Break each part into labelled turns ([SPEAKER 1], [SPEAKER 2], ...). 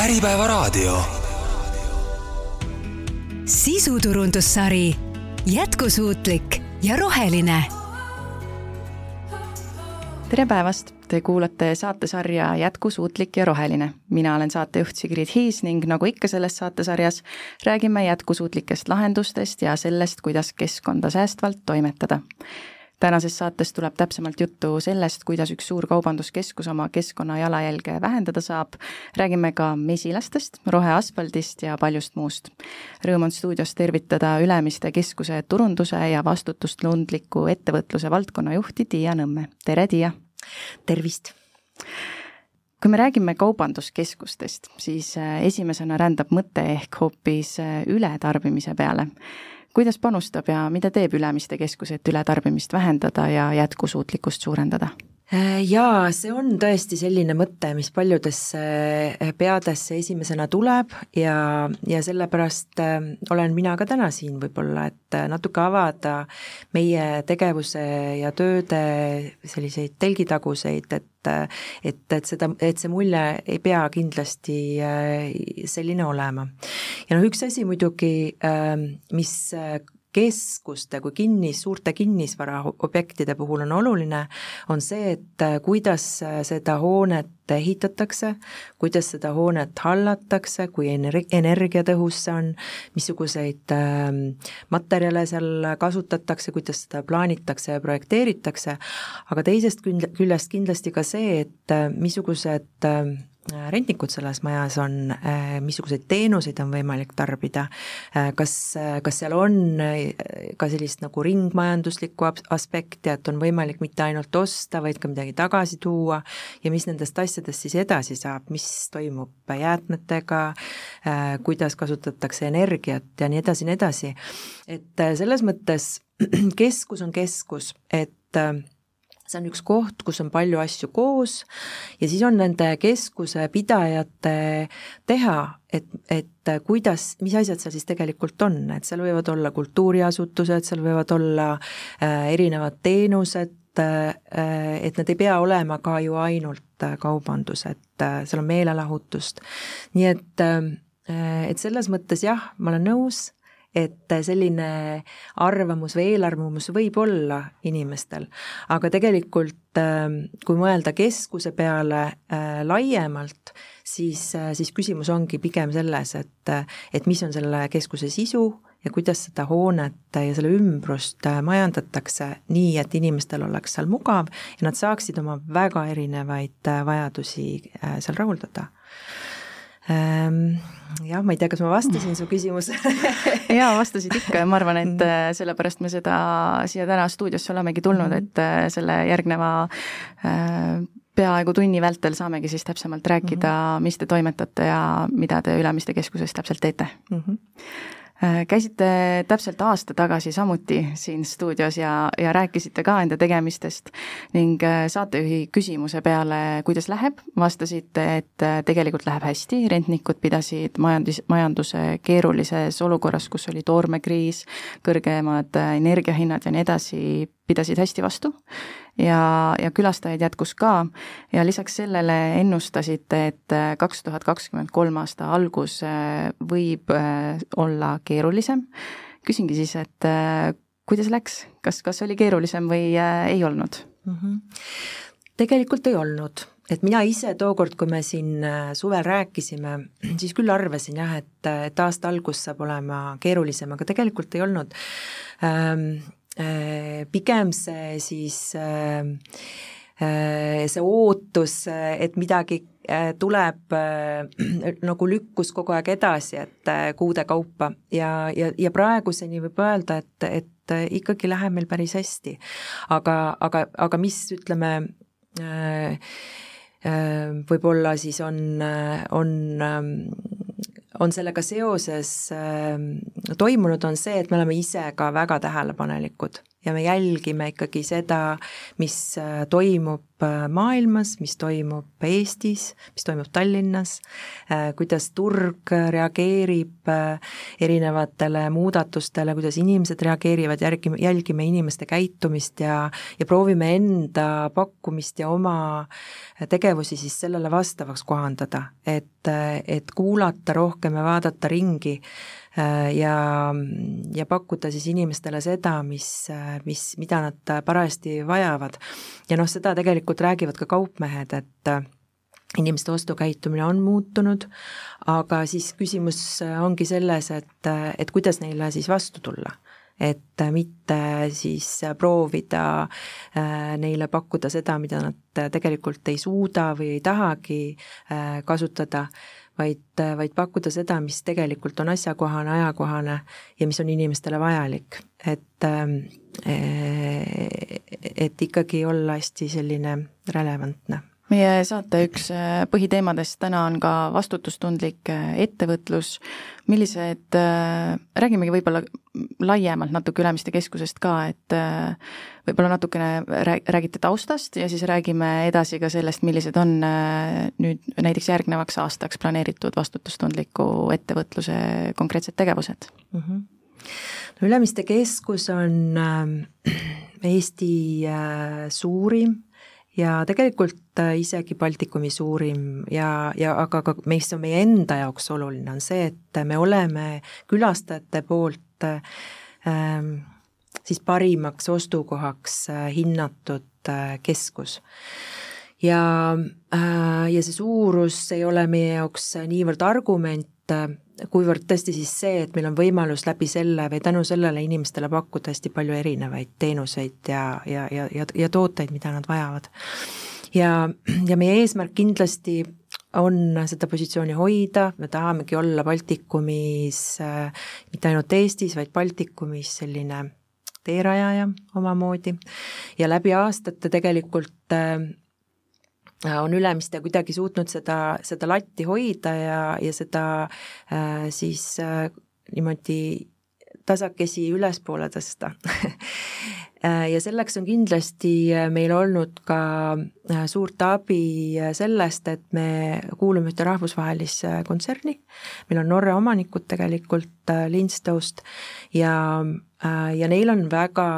[SPEAKER 1] Äripäevaraadio.
[SPEAKER 2] sisuturundussari jätkusuutlik ja roheline.
[SPEAKER 3] tere päevast, te kuulate saatesarja Jätkusuutlik ja roheline. mina olen saatejuht Sigrid Hiis ning nagu ikka selles saatesarjas, räägime jätkusuutlikest lahendustest ja sellest, kuidas keskkonda säästvalt toimetada tänases saates tuleb täpsemalt juttu sellest, kuidas üks suur kaubanduskeskus oma keskkonna jalajälge vähendada saab, räägime ka mesilastest, roheasfaldist ja paljust muust. Rõõm on stuudios tervitada Ülemiste keskuse turunduse ja vastutustundliku ettevõtluse valdkonna juhti Tiia Nõmme, tere Tiia!
[SPEAKER 4] tervist!
[SPEAKER 3] kui me räägime kaubanduskeskustest, siis äh, esimesena rändab mõte ehk hoopis äh, ületarbimise peale kuidas panustab ja mida teeb Ülemiste keskus, et ületarbimist vähendada ja jätkusuutlikkust suurendada?
[SPEAKER 4] Äh, jaa, see on tõesti selline mõte, mis paljudesse äh, peadesse esimesena tuleb ja, ja sellepärast äh, olen mina ka täna siin võib-olla, et natuke avada meie tegevuse ja tööde selliseid telgitaguseid, et et, et seda, et see mulje ei pea kindlasti selline olema. ja noh, üks asi muidugi, mis keskuste kui kinnis, suurte kinnisvaraobjektide puhul on oluline, on see, et äh, kuidas äh, seda hoonet ehitatakse, kuidas seda hoonet hallatakse, kui ener-, energiatõhus see on, missuguseid äh, materjale seal kasutatakse, kuidas seda plaanitakse ja projekteeritakse, aga teisest küljest kindlasti ka see, et äh, missugused äh, rentnikud selles majas on, äh, missuguseid teenuseid on võimalik tarbida, äh, kas, kas seal on äh, ka sellist nagu ringmajanduslikku aspekti, et on võimalik mitte ainult osta, vaid ka midagi tagasi tuua? Ja mis nendest asjadest siis edasi saab, mis toimub jäätmetega, kuidas kasutatakse energiat ja nii edasi ja nii edasi. et selles mõttes keskus on keskus, et see on üks koht, kus on palju asju koos ja siis on nende keskuse pidajate teha, et, et kuidas, mis asjad seal siis tegelikult on, et seal võivad olla kultuuriasutused, seal võivad olla äh, erinevad teenused äh,, et need ei pea olema ka ju ainult äh, kaubandus, et äh, seal on meelelahutust. nii et äh,, et selles mõttes jah, ma olen nõus et selline arvamus või eelarvamus võib olla inimestel, aga tegelikult ähm, kui mõelda keskuse peale äh, laiemalt, siis, äh, siis küsimus ongi pigem selles, et, et mis on selle keskuse sisu ja kuidas seda hoonet ja selle ümbrust äh, majandatakse nii, et inimestel oleks seal mugav ja nad saaksid oma väga erinevaid vajadusi seal rahuldada jah, ma ei tea, kas ma vastasin su küsimusele
[SPEAKER 3] jaa, vastasid ikka ja ma arvan, et äh, sellepärast me seda siia täna stuudiosse olemegi tulnud, mhm. et äh, selle järgneva äh, peaaegu tunni vältel saamegi siis täpsemalt rääkida mm, -hmm. mis te toimetate ja mida te Ülemiste keskuses täpselt teete mm. -hmm käisite täpselt aasta tagasi samuti siin stuudios ja, ja rääkisite ka enda tegemistest ning äh, saatejuhi küsimuse peale, kuidas läheb, vastasite, et äh, tegelikult läheb hästi, rentnikud pidasid majandus, majanduse keerulises olukorras, kus oli toormekriis, kõrgemad energiahinnad ja nii edasi, pidasid hästi vastu ja, ja külastajaid jätkus ka ja lisaks sellele ennustasite, et kaks tuhat kakskümmend kolm aasta algus äh, võib äh, olla keerulisem. küsingi siis, et äh, kuidas läks, kas, kas oli keerulisem või ei olnud mm? -hmm.
[SPEAKER 4] tegelikult ei olnud et mina ise tookord, kui me siin suvel rääkisime, siis küll arvasin jah, et, et aasta algus saab olema keerulisem, aga tegelikult ei olnud ähm, Äh, pigem see siis äh, äh, see ootus, et midagi tuleb, nagu lükkus kogu aeg edasi, et kuude kaupa ja, ja, ja praeguseni võib öelda, et, et ikkagi läheb meil päris hästi. aga, aga, aga mis, ütleme, võib-olla siis on, on on sellega seoses äh, toimunud, on see, et me oleme ise ka väga tähelepanelikud ja me jälgime ikkagi seda, mis äh, toimub maailmas, mis toimub Eestis, mis toimub Tallinnas, kuidas turg reageerib erinevatele muudatustele, kuidas inimesed reageerivad, järgime, jälgime inimeste käitumist ja, ja proovime enda pakkumist ja oma tegevusi siis sellele vastavaks kohandada, et, et kuulata rohkem ja vaadata ringi Äh, ja, ja pakkuda siis inimestele seda, mis, mis, mida nad parajasti vajavad. ja noh, seda tegelikult räägivad ka kaupmehed, et äh, inimeste ostukäitumine on muutunud, aga siis küsimus ongi selles, et, et kuidas neile siis vastu tulla. Et mitte siis proovida äh, neile pakkuda seda, mida nad tegelikult ei suuda või ei tahagi kasutada, vaid, vaid pakkuda seda, mis tegelikult on asjakohane, ajakohane ja mis on inimestele vajalik, et et ikkagi olla hästi selline relevantne
[SPEAKER 3] meie saate üks äh, põhiteemadest täna on ka vastutustundlik äh, ettevõtlus, millised, äh, räägimegi võib-olla laiemalt natuke Ülemiste keskusest ka, et võib-olla natukene räägite taustast ja siis räägime edasi ka sellest, millised on nüüd näiteks järgnevaks aastaks planeeritud vastutustundliku ettevõtluse konkreetsed tegevused mm. -hmm.
[SPEAKER 4] no Ülemiste keskus on Eesti suurim ja tegelikult äh, isegi Baltikumi suurim ja, ja aga ka mis on meie enda jaoks oluline, on see, et me oleme külastajate poolt ähm, siis parimaks ostukohaks äh, hinnatud äh, keskus. ja äh,, ja see suurus ei ole meie jaoks niivõrd argument, kuivõrd tõesti siis see, et meil on võimalus läbi selle või tänu sellele inimestele pakkuda hästi palju erinevaid teenuseid ja, ja, ja, ja, ja tooteid, mida nad vajavad. ja, ja meie eesmärk kindlasti on seda positsiooni hoida, me tahamegi olla Baltikumis äh,, mitte ainult Eestis, vaid Baltikumis selline teerajaja omamoodi ja läbi aastate tegelikult äh, on Ülemiste kuidagi suutnud seda, seda latti hoida ja, ja seda äh, siis äh, niimoodi tasakesi ülespoole tõsta äh, ja selleks on kindlasti meil olnud ka äh, suurt abi sellest, et me kuulume ühte rahvusvahelisse kontserni, meil on Norra omanikud tegelikult Lindstowst ja, ja neil on väga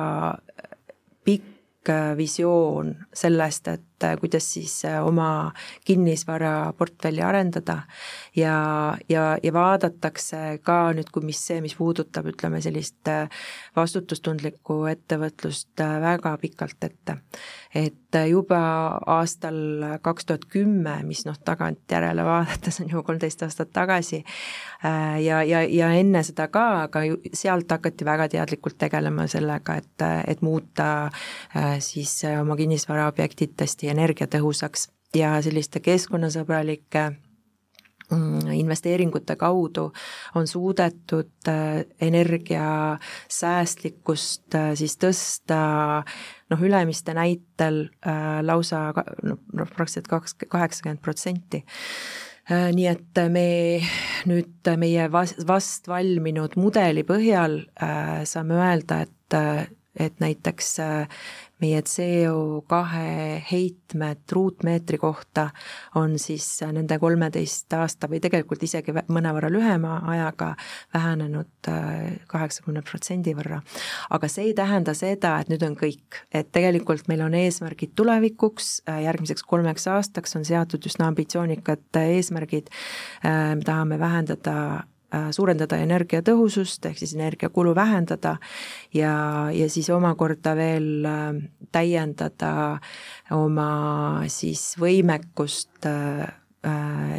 [SPEAKER 4] pikk visioon sellest, et et äh, kuidas siis äh, oma kinnisvaraportfelli arendada ja, ja, ja vaadatakse ka nüüd, kui mis see, mis puudutab, ütleme sellist äh, vastutustundlikku ettevõtlust väga pikalt ette. et juba aastal kaks tuhat kümme, mis noh, tagantjärele vaadates on juba kolmteist aastat tagasi, ja, ja, ja enne seda ka, aga ju sealt hakati väga teadlikult tegelema sellega, et, et muuta siis oma kinnisvaraobjektidest ja energiatõhusaks ja selliste keskkonnasõbralike mm, investeeringute kaudu on suudetud äh, energiasäästlikkust äh, siis tõsta noh, Ülemiste näitel äh, lausa noh, praktiliselt kaks, kaheksakümmend protsenti. Nii et me nüüd meie vast valminud mudeli põhjal saame öelda, et et näiteks äh, meie CO2 heitmed ruutmeetri kohta on siis nende kolmeteist aasta või tegelikult isegi mõnevõrra lühema ajaga vähenenud äh, kaheksakümne protsendi võrra. aga see ei tähenda seda, et nüüd on kõik, et tegelikult meil on eesmärgid tulevikuks, äh, järgmiseks kolmeks aastaks on seatud üsna ambitsioonikad eesmärgid, me tahame vähendada Äh, suurendada energiatõhusust, ehk siis energiakulu vähendada ja, ja siis omakorda veel äh, täiendada oma siis võimekust äh,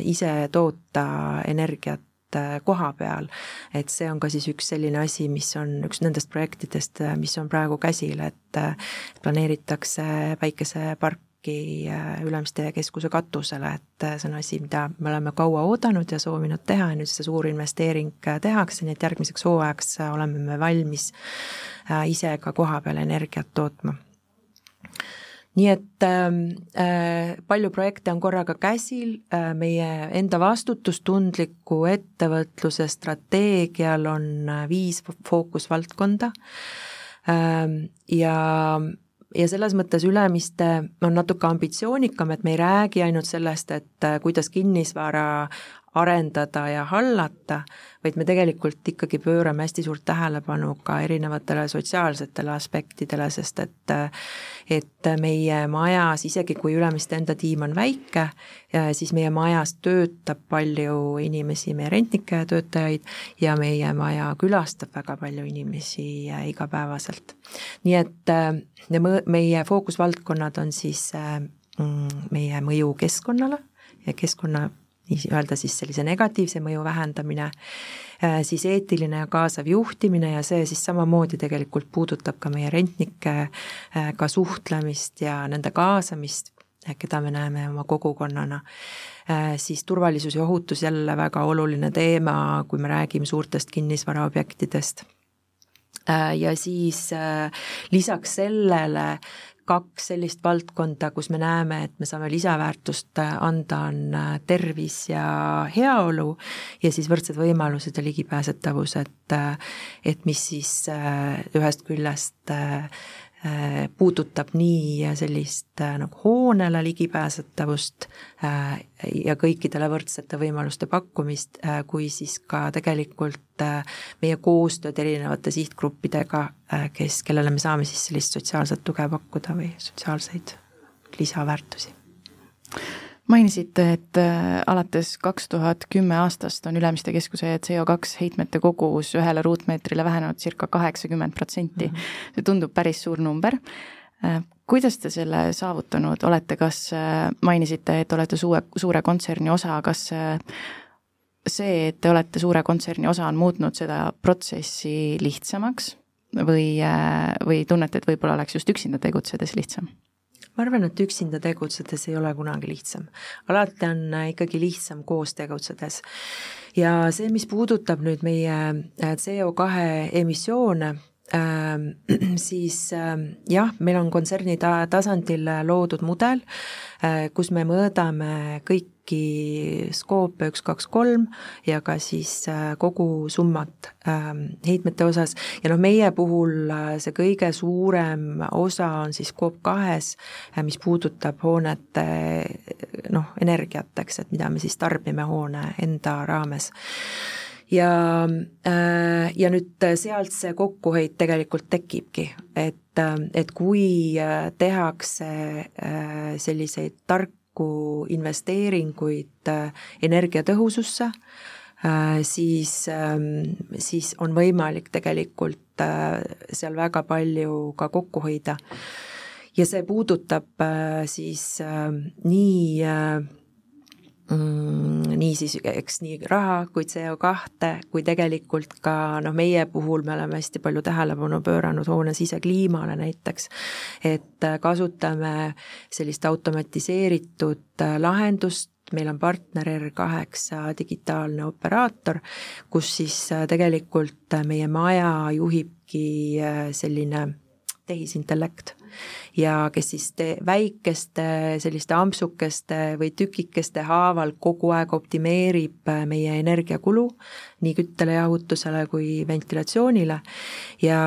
[SPEAKER 4] ise toota energiat koha peal. et see on ka siis üks selline asi, mis on üks nendest projektidest, mis on praegu käsil, et planeeritakse päikesepark äkki äh, Ülemiste keskuse katusele, et äh, see on asi, mida me oleme kaua oodanud ja soovinud teha ja nüüd see suur investeering äh, tehakse, nii et järgmiseks hooajaks oleme me valmis ise ka kohapeal energiat tootma. Nii et äh, palju projekte on korraga käsil äh,, meie enda vastutustundliku ettevõtluse strateegial on viis fookusvaldkonda äh, ja ja selles mõttes Ülemiste on natuke ambitsioonikam, et me ei räägi ainult sellest, et kuidas kinnisvara arendada ja hallata, vaid me tegelikult ikkagi pöörame hästi suurt tähelepanu ka erinevatele sotsiaalsetele aspektidele, sest et et meie majas, isegi kui Ülemiste enda tiim on väike, siis meie majas töötab palju inimesi, meie rentnikke ja töötajaid ja meie maja külastab väga palju inimesi igapäevaselt. nii et meie fookusvaldkonnad on siis mm, meie mõju keskkonnale ja keskkonna nii-öelda siis sellise negatiivse mõju vähendamine, äh, siis eetiline ja kaasav juhtimine ja see siis samamoodi tegelikult puudutab ka meie rentnike äh, suhtlemist ja nende kaasamist, äh, keda me näeme oma kogukonnana, siis turvalisus ja ohutus jälle väga oluline teema, kui me räägime suurtest kinnisvaraobjektidest. Ja siis lisaks sellele kaks sellist valdkonda, kus me näeme, et me saame lisaväärtust äh, anda, on äh, tervis ja heaolu ja siis võrdsed võimalused ja ligipääsetavus, et äh, et mis siis ühest küljest puudutab nii sellist äh, nagu hoonele ligipääsetavust äh, ja kõikidele võrdsete võimaluste pakkumist, kui siis ka tegelikult meie koostööd erinevate sihtgruppidega, kes, kellele me saame siis sellist sotsiaalset tuge pakkuda või sotsiaalseid lisaväärtusi
[SPEAKER 3] mainisite, et äh, alates kaks tuhat kümme aastast on Ülemiste keskuse CO2 heitmete kogus ühele ruutmeetrile vähenenud circa kaheksakümmend protsenti. Mhm. see tundub päris suur number. Äh, kuidas te selle saavutanud olete, kas äh, mainisite, et olete suure, suure kontserni osa, kas see, et te olete suure kontserni osa, on muutnud seda protsessi lihtsamaks või, või tunnete, et võib-olla oleks just üksinda tegutsedes lihtsam?
[SPEAKER 4] Ma arvan, et üksinda tegutsedes ei ole kunagi lihtsam. alati on äh, ikkagi lihtsam koos tegutsedes. ja see, mis puudutab nüüd meie äh, CO2 emissioone, siis ähm, jah, meil on kontserni ta-, tasandil loodud mudel, äh, kus me mõõdame kõik kõiki skoope üks, kaks, kolm ja ka siis äh, kogu summat ähm, heitmete osas. Ja noh, meie puhul äh, see kõige suurem osa on siis skoop kahes, mis puudutab hoonete noh, energiat, eks, et mida me siis tarbime hoone enda raames ja, ja nüüd sealt see kokkuhoid tegelikult tekibki, et, et kui tehakse selliseid tark-, kokku investeeringuid äh, energiatõhususse, äh, siis, ähm, siis on võimalik tegelikult äh, seal väga palju ka kokku hoida. ja see puudutab siis nii mm, niisiis, eks nii raha kui CO2 kui tegelikult ka noh, meie puhul me oleme hästi palju tähelepanu pööranud hoone sisekliimale näiteks, et kasutame sellist automatiseeritud lahendust, meil on partner R8 digitaalne operaator, kus siis tegelikult meie maja juhibki selline tehisintellekt. Ja kes siis te-, väikeste selliste ampsukeste või tükikeste haaval kogu aeg optimeerib äh, meie energiakulu nii küttele, jahutusele kui ventilatsioonile. Ja,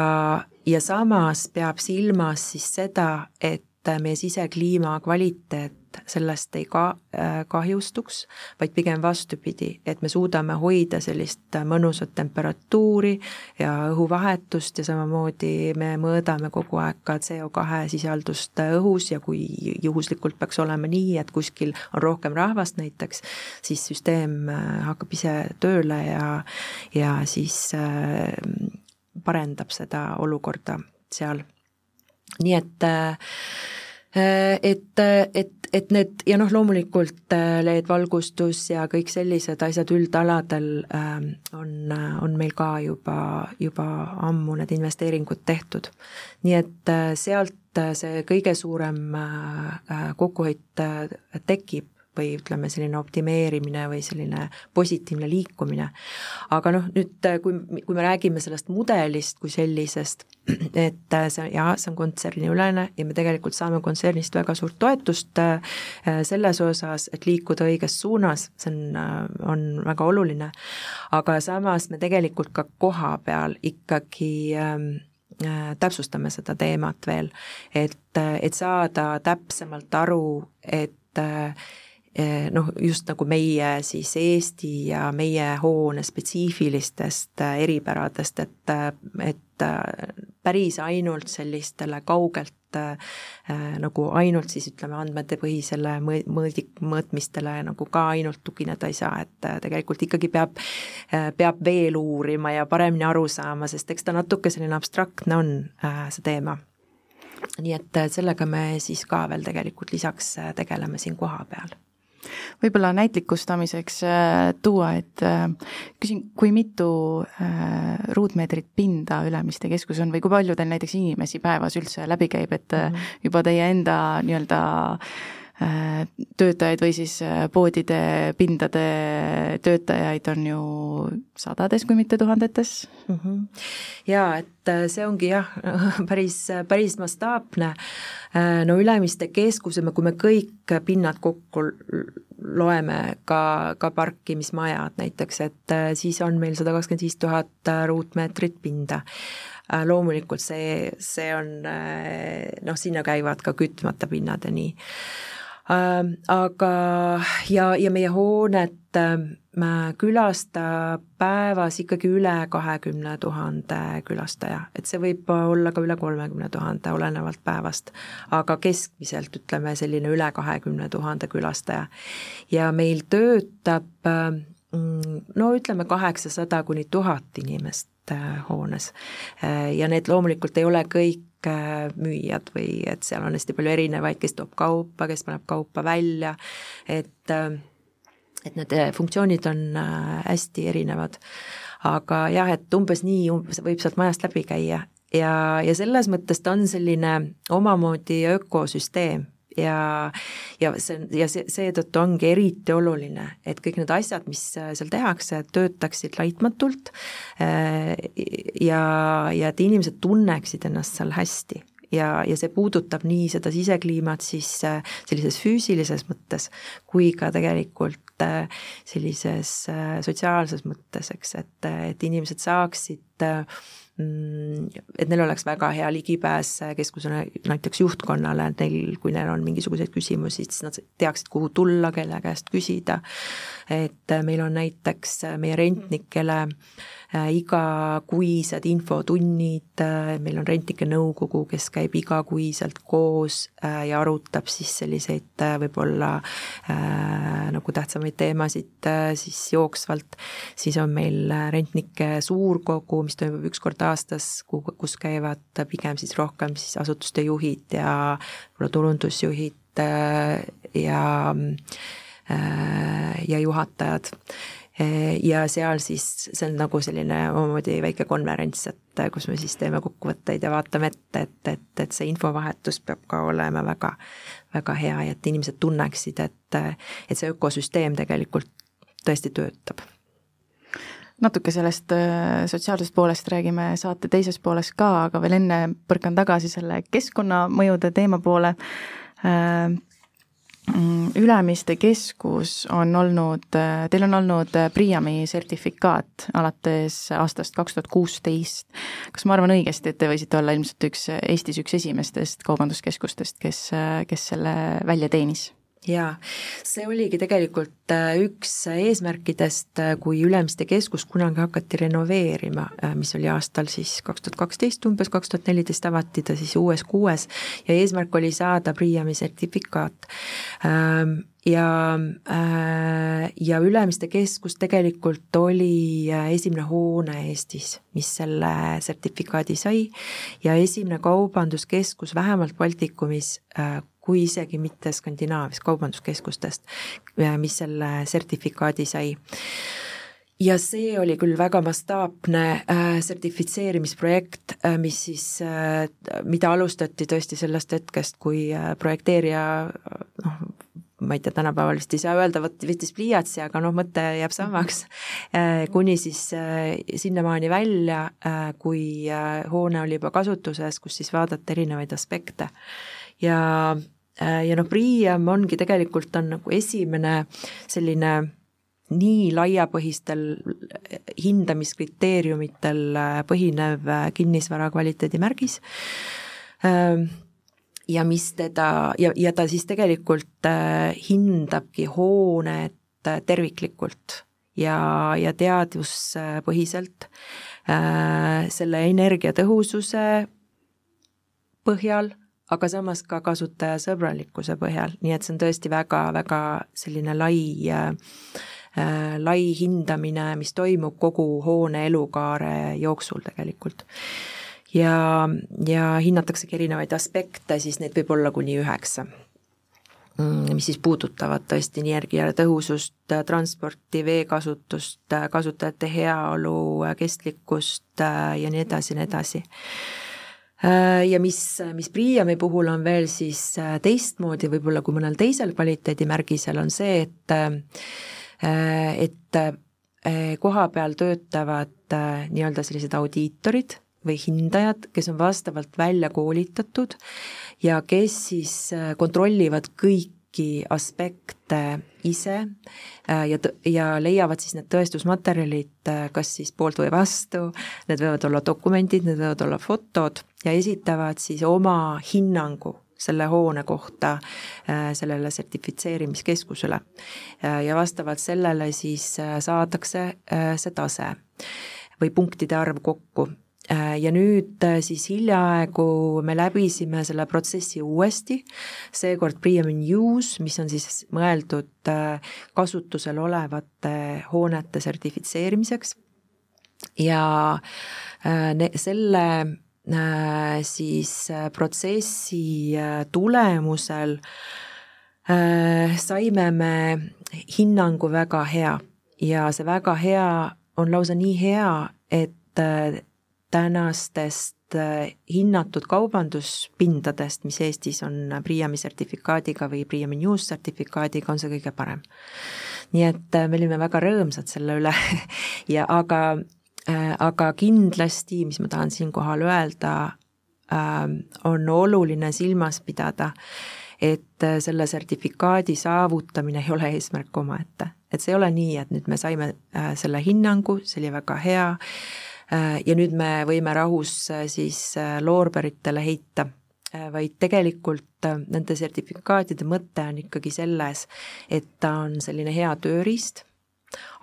[SPEAKER 4] ja samas peab silmas siis seda, et meie sisekliima kvaliteet sellest ei ka-, äh, kahjustuks, vaid pigem vastupidi, et me suudame hoida sellist mõnusat temperatuuri ja õhuvahetust ja samamoodi me mõõdame kogu aeg ka CO2 sisaldust õhus ja kui juhuslikult peaks olema nii, et kuskil on rohkem rahvast näiteks, siis süsteem äh, hakkab ise tööle ja, ja siis äh, parendab seda olukorda seal. Nii et äh, Äh, et, et, et need ja noh, loomulikult äh, LED-valgustus ja kõik sellised asjad üldaladel ähm, on, on meil ka juba, juba ammu need investeeringud tehtud. nii et äh, sealt see kõige suurem kokkuhoid tekib või ütleme, selline optimeerimine või selline positiivne liikumine. aga noh, nüüd kui, kui me räägime sellest mudelist kui sellisest, et see jaa, see on kontserniülene ja me tegelikult saame kontsernist väga suurt toetust äh, selles osas, et liikuda õiges suunas, see on, äh, on väga oluline, aga samas me tegelikult ka koha peal ikkagi ähm, täpsustame seda teemat veel, et, et saada täpsemalt aru, et noh, just nagu meie siis Eesti ja meie hoone spetsiifilistest eh, eripäradest, et, et eh, päris ainult sellistele kaugelt nagu ainult siis ütleme, andmetepõhisele mõõdik, mõõtmistele nagu ka ainult tugineda ei saa, et tegelikult ikkagi peab, peab veel uurima ja paremini aru saama, sest eks ta natuke selline abstraktne on, see teema. Nii et sellega me siis ka veel tegelikult lisaks tegeleme siin kohapeal
[SPEAKER 3] võib-olla näitlikustamiseks äh, tuua, et äh, küsin, kui mitu äh, ruutmeetrit pinda Ülemiste keskus on või kui palju teil näiteks inimesi päevas üldse läbi käib, et -hmm. juba teie enda nii-öelda töötajaid või siis poodide pindade töötajaid on ju sadades, kui mitte tuhandetes mm.
[SPEAKER 4] -hmm. jaa, et see ongi jah, päris, päris mastaapne. no Ülemiste keskuse, kui me kõik pinnad kokku loeme ka, ka parkimismajad näiteks, et äh, siis on meil sada kakskümmend viis tuhat äh, ruutmeetrit pinda. Äh, loomulikult see, see on noh, sinna käivad ka kütmata pinnad ja nii. Aga ja, ja meie hoonet külastab päevas ikkagi üle kahekümne tuhande külastaja, et see võib olla ka üle kolmekümne tuhande, olenevalt päevast. aga keskmiselt ütleme selline üle kahekümne tuhande külastaja. ja meil töötab mm, no ütleme kaheksasada kuni tuhat inimest äh, hoones. Äh, ja need loomulikult ei ole kõik äh, müüjad või et seal on hästi palju erinevaid, kes toob kaupa, kes paneb kaupa välja, et et need funktsioonid on hästi erinevad. aga jah, et umbes nii umbes võib sealt majast läbi käia ja, ja selles mõttes ta on selline omamoodi ökosüsteem ja, ja see, ja see, seetõttu ongi eriti oluline, et kõik need asjad, mis äh, seal tehakse, töötaksid laitmatult äh, ja, ja et inimesed tunneksid ennast seal hästi. Ja, ja see puudutab nii seda sisekliimat siis äh, sellises füüsilises mõttes kui ka tegelikult sellises sotsiaalses mõttes, eks, et, et inimesed saaksid et neil oleks väga hea ligipääs keskuse näiteks juhtkonnale, neil, kui neil on mingisuguseid küsimusi, siis nad teaksid, kuhu tulla, kelle käest küsida. et meil on näiteks meie rentnikele igakuised infotunnid, äh, meil on rentnike nõukogu, kes käib igakuiselt koos äh, ja arutab siis selliseid võib-olla nagu tähtsamaid teemasid siis jooksvalt, siis on meil rentnike suurkogu, mis toimub üks kord aastas, kus käivad pigem siis rohkem siis asutuste juhid ja võib-olla turundusjuhid ja ja juhatajad ja seal siis, see on nagu selline omamoodi väike konverents, et kus me siis teeme kokkuvõtteid ja vaatame ette, et, et, et see infovahetus peab ka olema väga, väga hea ja et inimesed tunneksid, et, et see ökosüsteem tegelikult tõesti töötab
[SPEAKER 3] natuke sellest sotsiaalsest poolest räägime saate teises pooles ka, aga veel enne põrkan tagasi selle keskkonnamõjude teema poole. Äh, Mm, Ülemiste keskus on olnud, teil on olnud PRIAM-i sertifikaat alates aastast kaks tuhat kuusteist. kas ma arvan õigesti, et te võisite olla ilmselt üks, Eestis üks esimestest kaubanduskeskustest, kes, kes selle välja teenis?
[SPEAKER 4] Jaa, see oligi tegelikult äh, üks eesmärkidest, äh, kui Ülemiste keskus kunagi hakati renoveerima, äh, mis oli aastal siis kaks tuhat kaksteist umbes, kaks tuhat neliteist avati ta siis uues kuues ja eesmärk oli saada PRIAM-i sertifikaat. Ähm, ja, ja Ülemiste keskus tegelikult oli esimene hoone Eestis, mis selle sertifikaadi sai. Ja esimene kaubanduskeskus vähemalt Baltikumis, kui isegi mitte Skandinaavias kaubanduskeskustest, mis selle sertifikaadi sai ja see oli küll väga mastaapne äh, sertifitseerimisprojekt äh,, mis siis äh,, mida alustati tõesti sellest hetkest, kui projekteerija noh, ma ei tea, tänapäeval vist ei saa öelda, vot võttis pliiatsi, aga noh, mõte jääb samaks kuni siis sinnamaani välja kui hoone oli juba kasutuses, kus siis vaadata erinevaid aspekte. ja ja noh, Priiam ongi tegelikult, on nagu esimene selline nii laiapõhistel hindamiskriteeriumitel põhinev kinnisvara kvaliteedimärgis. Ja mis teda, ja, ja ta siis tegelikult hindabki hoonet terviklikult ja, ja teaduspõhiselt selle energiatõhususe põhjal aga samas ka kasutajasõbralikkuse põhjal, nii et see on tõesti väga-väga selline lai äh, äh, lai hindamine, mis toimub kogu hoone elukaare jooksul tegelikult. ja, ja hinnataksegi erinevaid aspekte, siis neid võib olla kuni üheksa mm, mis siis puudutavad tõesti energiatõhusust, transporti, veekasutust, kasutajate heaolu, kestlikkust äh, ja nii edasi ja nii edasi ja mis, mis Priiami puhul on veel siis äh, teistmoodi võib-olla kui mõnel teisel kvaliteedimärgisel, on see, et äh, et koha peal töötavad nii-öelda sellised audiitorid või hindajad, kes on vastavalt välja koolitatud ja kes siis kontrollivad kõik kõiki aspekte ise äh, ja, ja leiavad siis need tõestusmaterjalid äh, kas siis poolt või vastu, need võivad olla dokumendid, need võivad olla fotod ja esitavad siis oma hinnangu selle hoone kohta äh, sellele sertifitseerimiskeskusele. ja vastavalt sellele siis saadakse see tase või punktide arv kokku ja nüüd äh, siis hiljaaegu me läbisime selle protsessi uuesti, seekord Premium Use, mis on siis mõeldud äh, kasutusel olevate hoonete sertifitseerimiseks. Ja selle siis protsessi tulemusel saime me hinnangu väga hea. Ja see väga hea on lausa nii hea, et tänastest äh, hinnatud kaubanduspindadest, mis Eestis on Priiami sertifikaadiga või Priiami News sertifikaadiga, on see kõige parem. nii et äh, me olime väga rõõmsad selle üle ja aga, äh, aga kindlasti, mis ma tahan siinkohal öelda, on oluline silmas pidada, et selle sertifikaadi saavutamine ei ole eesmärk omaette. et see ei ole nii, et nüüd me saime selle hinnangu, see oli väga hea ja nüüd me võime rahus äh, siis äh, loorberitele heita, vaid tegelikult nende sertifikaatide mõte on ikkagi selles, et ta on selline hea tööriist,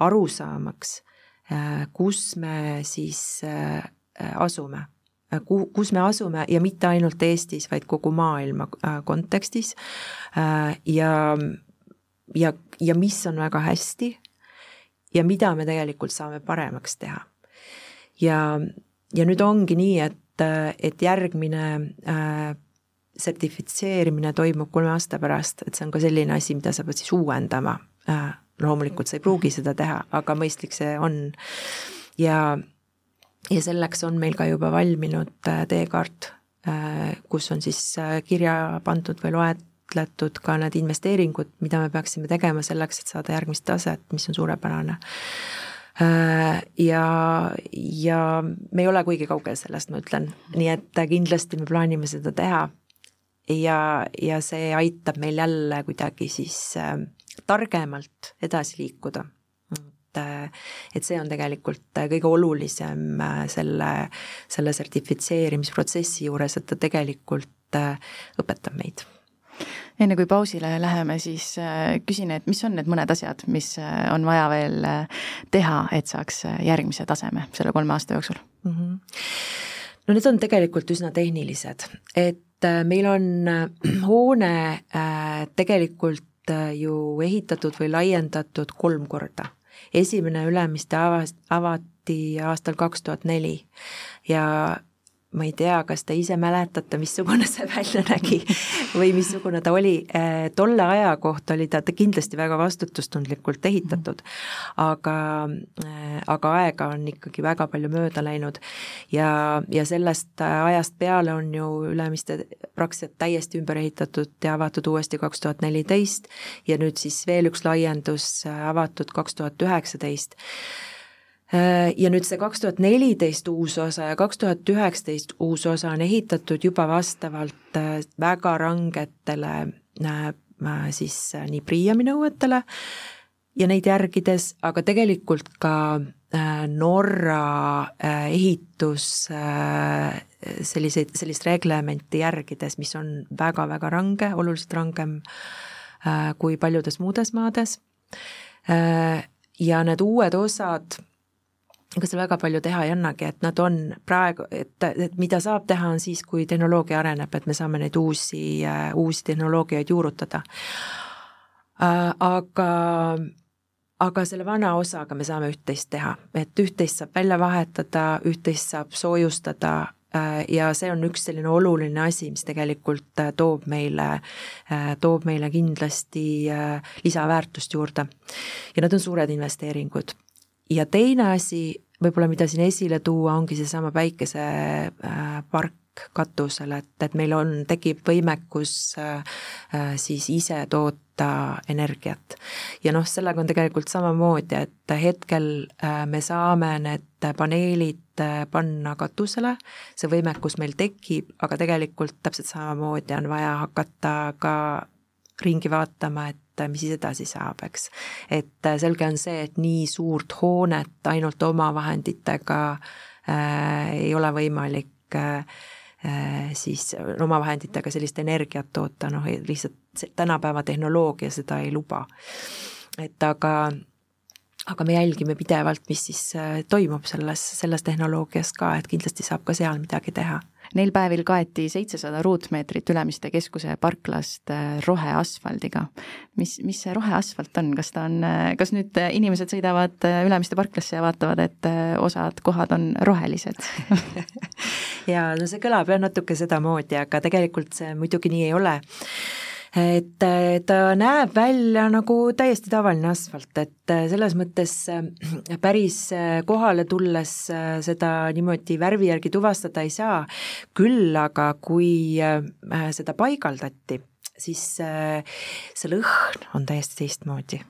[SPEAKER 4] aru saamaks, kus me siis asume. Kuhu, kus me asume ja mitte ainult Eestis, vaid kogu maailma kontekstis. ja, ja, ja mis on väga hästi ja mida me tegelikult saame paremaks teha ja, ja nüüd ongi nii, et, et järgmine äh, sertifitseerimine toimub kolme aasta pärast, et see on ka selline asi, mida sa pead siis uuendama äh,. loomulikult sa ei pruugi seda teha, aga mõistlik see on. ja, ja selleks on meil ka juba valminud äh, teekaart äh,, kus on siis äh, kirja pandud või loetletud ka need investeeringud, mida me peaksime tegema selleks, et saada järgmist taset, mis on suurepärane ja, ja me ei ole kuigi kaugel sellest, ma ütlen, nii et kindlasti me plaanime seda teha. ja, ja see aitab meil jälle kuidagi siis äh, targemalt edasi liikuda. et, äh, et see on tegelikult kõige olulisem selle, selle sertifitseerimisprotsessi juures, et ta tegelikult õpetab meid
[SPEAKER 3] enne kui pausile läheme, siis äh, küsin, et mis on need mõned asjad, mis äh, on vaja veel äh, teha, et saaks järgmise taseme selle kolme aasta jooksul mm? -hmm.
[SPEAKER 4] no need on tegelikult üsna tehnilised, et meil on hoone tegelikult ju ehitatud või laiendatud kolm korda. esimene Ülemiste avas, avati aastal kaks tuhat neli ja ma ei tea, kas te ise mäletate, missugune see välja nägi või missugune ta oli, äh, tolle aja kohta oli ta kindlasti väga vastutustundlikult ehitatud, aga, äh, aga aega on ikkagi väga palju mööda läinud. Ja, ja sellest ajast peale on ju Ülemiste praktiliselt täiesti ümber ehitatud ja avatud uuesti kaks tuhat neliteist ja nüüd siis veel üks laiendus äh, avatud kaks tuhat üheksateist ja nüüd see kaks tuhat neliteist uus osa ja kaks tuhat üheksateist uus osa on ehitatud juba vastavalt äh, väga rangetele äh, siis nii Priiami nõuetele ja neid järgides, aga tegelikult ka äh, Norra äh, ehitus selliseid, sellist reglementi järgides, mis on väga-väga range, oluliselt rangem kui paljudes muudes maades. ja need uued osad ega seal väga palju teha ei annagi, et nad on praegu, et, et mida saab teha, on siis, kui tehnoloogia areneb, et me saame neid uusi, uusi tehnoloogiaid juurutada. Äh, aga, aga selle vana osaga me saame üht-teist teha, et üht-teist saab välja vahetada, üht-teist saab soojustada äh, ja see on üks selline oluline asi, mis tegelikult äh, toob meile, toob meile kindlasti lisaväärtust juurde. ja need on suured investeeringud ja teine asi, võib-olla mida siin esile tuua, ongi seesama päikesepark katusel, et, et meil on, tekib võimekus äh, äh, siis ise toota energiat. ja noh, sellega on tegelikult samamoodi, et hetkel äh, me saame need paneelid panna katusele, see võimekus meil tekib, aga tegelikult täpselt samamoodi on vaja hakata ka ringi vaatama, et et mis siis edasi saab, eks. et äh, selge on see, et nii suurt hoonet ainult omavahenditega äh, ei ole võimalik äh, äh, siis omavahenditega sellist energiat toota, noh lihtsalt tänapäeva tehnoloogia seda ei luba. et aga aga me jälgime pidevalt, mis siis äh, toimub selles, selles tehnoloogias ka, et kindlasti saab ka seal midagi teha
[SPEAKER 3] Neil päevil kaeti seitsesada ruutmeetrit Ülemiste keskuse parklast äh, roheasfaldiga. mis, mis see roheasfalt on, kas ta on, äh, kas nüüd äh, inimesed sõidavad Ülemiste parklasse ja vaatavad, et osad kohad on rohelised?
[SPEAKER 4] Jaa, no see kõlab jah natuke sedamoodi, aga tegelikult see muidugi nii ei ole et ta näeb välja nagu täiesti tavaline asfalt, et selles mõttes äh, päris äh, kohale tulles äh, seda niimoodi värvi järgi tuvastada ei saa, küll aga kui seda paigaldati, siis see lõhn on täiesti teistmoodi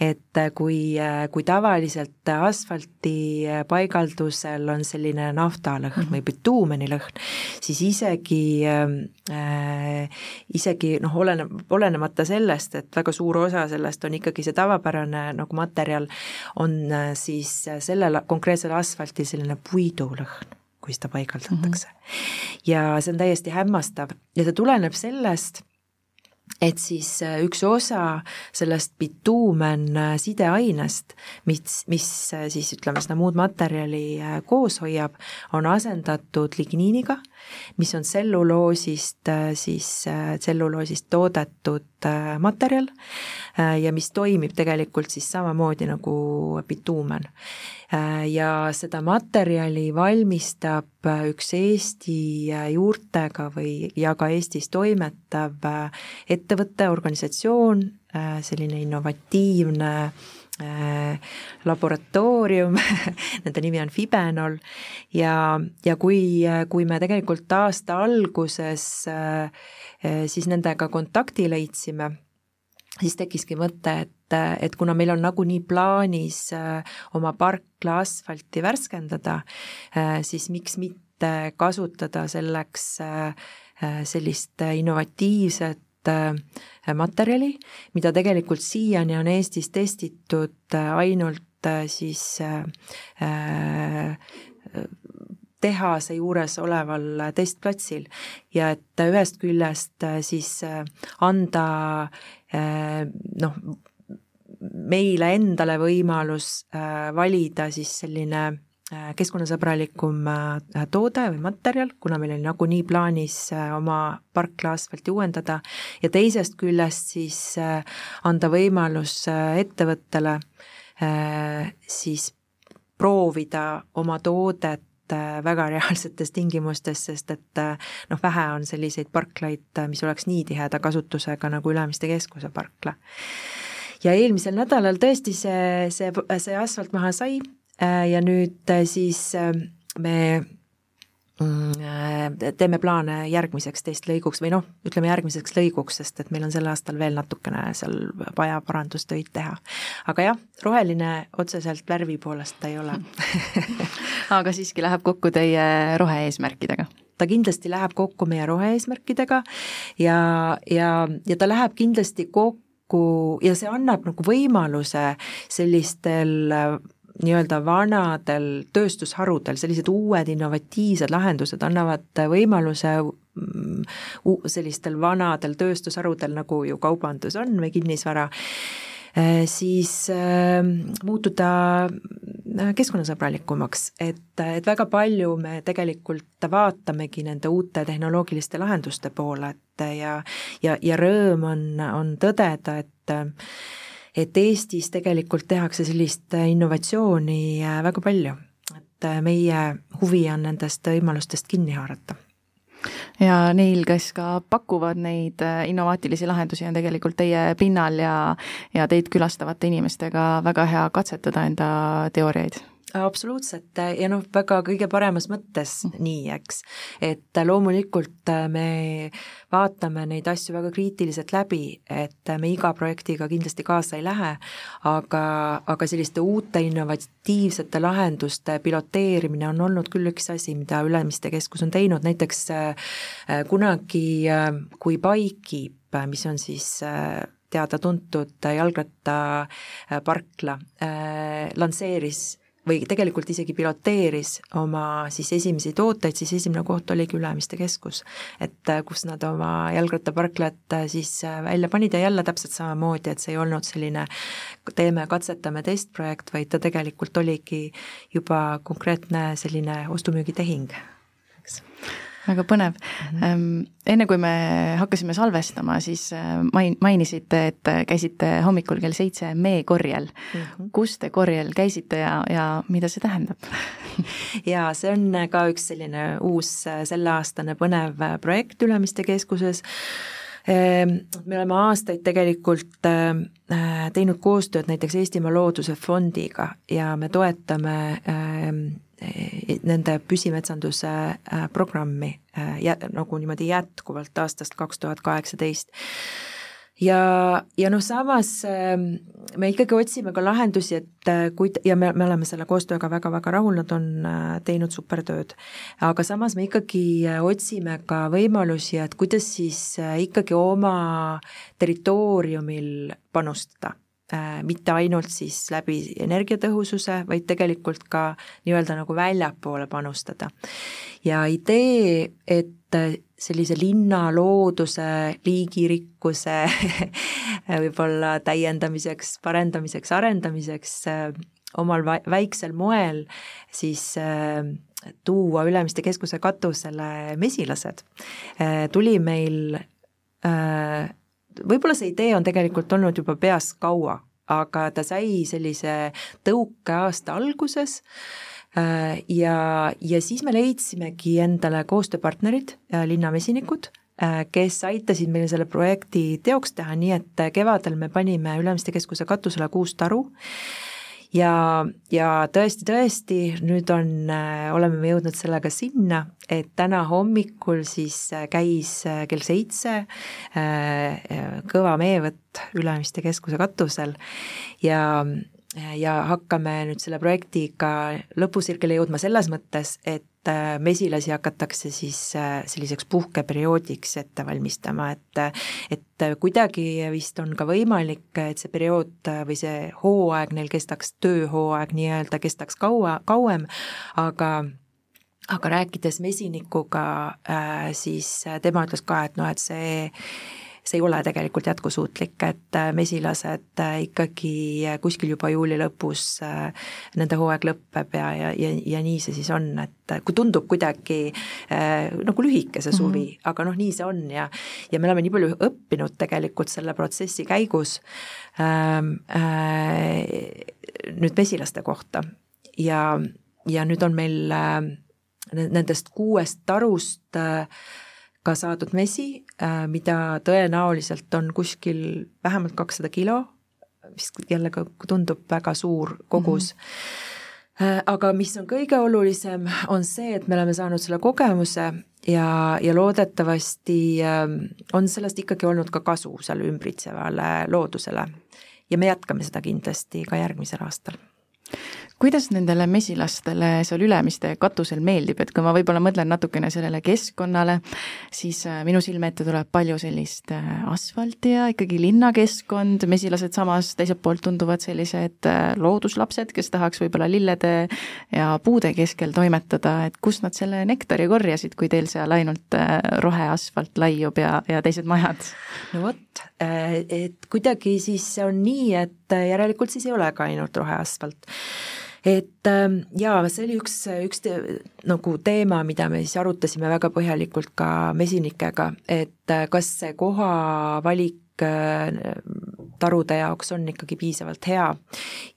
[SPEAKER 4] et äh, kui, äh, kui tavaliselt asfalti äh, paigaldusel on selline naftalõhn mm -hmm. või bituumenilõhn, siis isegi äh,, isegi noh, oleneb, olenemata sellest, et väga suur osa sellest on ikkagi see tavapärane nagu materjal, on siis sellel konkreetsel asfaltil selline puidulõhn kui seda paigaldatakse mm. -hmm. ja see on täiesti hämmastav ja see tuleneb sellest, et siis äh, üks osa sellest bituumen äh, sideainest, mis, mis äh, siis ütleme, seda muud materjali koos hoiab, on asendatud ligniiniga, mis on tselluloosist siis, tselluloosist toodetud materjal ja mis toimib tegelikult siis samamoodi nagu bituumen. Ja seda materjali valmistab üks Eesti juurtega või, ja ka Eestis toimetav ettevõte, organisatsioon, äh, selline innovatiivne äh, laboratoorium nende nimi on Fibenol. Ja, ja kui, kui me tegelikult aasta alguses äh, siis nendega kontakti leidsime, siis tekkiski mõte, et, et kuna meil on nagunii plaanis oma parkla asfalti värskendada, siis miks mitte kasutada selleks sellist innovatiivset Äh, materjali, mida tegelikult siiani on Eestis testitud äh, ainult äh, siis tehase juures oleval testplatsil. Ja et ühest küljest siis anda noh, meile endale võimalus valida siis selline Äh, keskkonnasõbralikum äh, toode või materjal, kuna meil oli nagunii plaanis äh, oma parkla asfalti uuendada ja teisest küljest siis anda võimalus ettevõttele siis proovida oma toodet väga reaalsetes tingimustes, sest et noh, vähe on selliseid parklaid, mis oleks nii tiheda kasutusega nagu Ülemiste keskuse parkla. Ja eelmisel nädalal tõesti see, see, see asfalt maha sai, Äh, ja nüüd äh, siis äh, me mm, teeme plaane järgmiseks testlõiguks või noh, ütleme järgmiseks lõiguks, sest et meil on sel aastal veel natukene seal vaja parandustöid teha. aga jah, roheline otseselt värvi poolest ta ei ole
[SPEAKER 3] aga siiski läheb kokku teie rohe-eesmärkidega?
[SPEAKER 4] ta kindlasti läheb kokku meie rohe-eesmärkidega ja, ja, ja ta läheb kindlasti kokku kokku ja see annab nagu võimaluse sellistel nii-öelda vanadel tööstusharudel, sellised uued innovatiivsed lahendused annavad võimaluse mm, sellistel vanadel tööstusharudel, nagu ju kaubandus on või kinnisvara, siis äh, muutuda äh, keskkonnasõbralikumaks, et, et väga palju me tegelikult vaatamegi nende uute tehnoloogiliste lahenduste poole, et ja, ja, ja rõõm on, on tõdeda, et et Eestis tegelikult tehakse sellist äh, innovatsiooni äh, väga palju, et äh, meie huvi on nendest võimalustest kinni haarata
[SPEAKER 3] ja neil, kes ka pakuvad neid innovaatilisi lahendusi, on tegelikult teie pinnal ja, ja teid külastavate inimestega väga hea katsetada enda teooriaid
[SPEAKER 4] absoluutselt ja noh, väga kõige paremas mõttes mm. nii, eks. et loomulikult äh, me vaatame neid asju väga kriitiliselt läbi, et me iga projektiga kindlasti kaasa ei lähe, aga, aga selliste uute innovatiivsete lahenduste piloteerimine on olnud küll üks asi, mida Ülemiste Keskus on teinud, näiteks äh, kunagi, äh, kui Paikip, mis on siis teada-tuntud jalgrattaparkla, lansseeris või tegelikult isegi piloteeris oma siis esimesi tooteid, siis esimene koht oligi Ülemiste keskus. et äh, kus nad oma jalgrattaparklat äh, siis äh, välja panid ja jälle täpselt samamoodi, et see ei olnud selline teeme, katsetame testprojekt, vaid ta tegelikult oligi juba konkreetne selline ostu-müügitehing,
[SPEAKER 3] väga põnev mm. -hmm. enne kui me hakkasime salvestama, siis äh, main-, mainisite, et käisite hommikul kell seitse meekorjel mm. -hmm. kus te korjel käisite ja, ja mida see tähendab
[SPEAKER 4] jaa, see on ka üks selline uus selleaastane põnev projekt Ülemiste keskuses ehm, me oleme aastaid tegelikult äh, teinud koostööd näiteks Eestimaa Looduse Fondiga ja me toetame Eh, nende püsimetsanduse äh, programmi äh, jä-, nagu niimoodi jätkuvalt aastast kaks tuhat kaheksateist. ja, ja noh, samas ähm, me ikkagi otsime ka lahendusi, et äh, kui, ja me, me oleme selle koostööga väga-väga rahul, nad on teinud supertööd. aga samas me ikkagi otsime ka võimalusi, et kuidas siis ikkagi oma territooriumil panustada mitte ainult siis läbi energiatõhususe, vaid tegelikult ka nii-öelda nagu väljapoole panustada. ja idee, et sellise linna looduse, liigirikkuse võib-olla täiendamiseks, parendamiseks, arendamiseks äh, omal väiksel moel siis äh, tuua Ülemiste keskuse katusele mesilased, tuli meil võib-olla see idee on tegelikult olnud juba peas kaua, aga ta sai sellise tõuke aasta alguses äh, ja, ja siis me leidsimegi endale koostööpartnerid, linnamesinikud, äh, kes aitasid meil selle projekti teoks teha, nii et kevadel me panime Ülemiste keskuse katusele kuus taru ja, ja tõesti-tõesti, nüüd on, äh, oleme me jõudnud sellega sinna, et täna hommikul siis äh, käis äh, kell seitse kõva meevõtt Ülemiste keskuse katusel. Ja ja hakkame nüüd selle projektiga lõpusirgele jõudma selles mõttes, et mesilasi hakatakse siis äh, selliseks puhkeperioodiks ette valmistama, et et kuidagi vist on ka võimalik, et see periood või see hooaeg neil kestaks, tööhooaeg nii-öelda kestaks kaua, kauem, aga aga rääkides mesinikuga, äh, siis tema ütles ka, et noh, et see see ei ole tegelikult jätkusuutlik, et äh, mesilased äh, ikkagi äh, kuskil juba juuli lõpus nende hooaeg lõpeb ja, ja, ja, ja nii see siis on, et kui tundub kuidagi nagu lühike see suvi mm, -hmm. aga noh, nii see on ja ja me oleme nii palju õppinud tegelikult selle protsessi käigus ähm, äh, nüüd mesilaste kohta ja, ja nüüd on meil nendest kuuest tarust äh, ka saadud mesi, äh, mida tõenäoliselt on kuskil vähemalt kakssada kilo, mis jälle ka tundub väga suur kogus mm. -hmm. aga mis on kõige olulisem, on see, et me oleme saanud selle kogemuse ja, ja loodetavasti ähm, on sellest ikkagi olnud ka kasu seal ümbritsevale loodusele. ja me jätkame seda kindlasti ka järgmisel aastal
[SPEAKER 3] kuidas nendele mesilastele seal Ülemiste katusel meeldib, et kui ma võib-olla mõtlen natukene sellele keskkonnale, siis äh, minu silme ette tuleb palju sellist äh, asfalti ja ikkagi linnakeskkond, mesilased samas teiselt poolt tunduvad sellised äh, looduslapsed, kes tahaks võib-olla lillede ja puude keskel toimetada, et kust nad selle nektari korjasid, kui teil seal ainult roheasfalt laiub ja, ja teised majad?
[SPEAKER 4] no vot, et kuidagi siis on nii, et järelikult siis ei ole ka ainult roheasfalt et ähm, jaa, see oli üks, üks te, nagu teema, mida me siis arutasime väga põhjalikult ka mesinikega, et äh, kas see koha valik tarude jaoks on ikkagi piisavalt hea.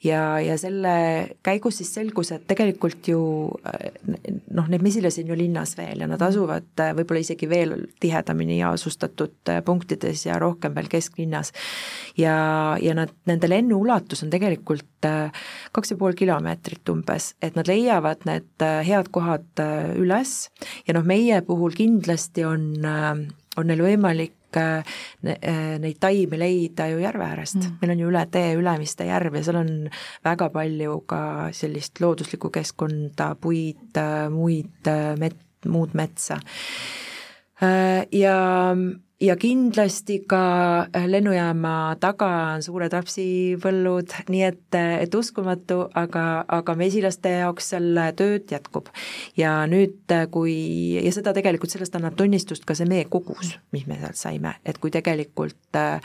[SPEAKER 4] ja, ja selle käigus siis selgus, et tegelikult ju noh, neid mesilasi on ju linnas veel ja nad asuvad äh, võib-olla isegi veel tihedamini asustatud äh, punktides ja rohkem veel kesklinnas. ja, ja nad, nende lennuulatus on tegelikult äh, kaks ja pool kilomeetrit umbes, et nad leiavad need head kohad üles ja noh, meie puhul kindlasti on, on neil võimalik Äh, äh, neid taimi leida ju järve äärest mm., meil on ju üle tee Ülemiste järv ja seal on väga palju ka sellist looduslikku keskkonda, puid, äh, muid met-, muud metsa. Ja ja kindlasti ka äh, lennujaama taga on suured rapsipõllud, nii et, et uskumatu, aga, aga mesilaste jaoks seal tööd jätkub. ja nüüd, äh, kui, ja seda tegelikult, sellest annab tunnistust ka see meekogus, mis me sealt saime, et kui tegelikult, äh,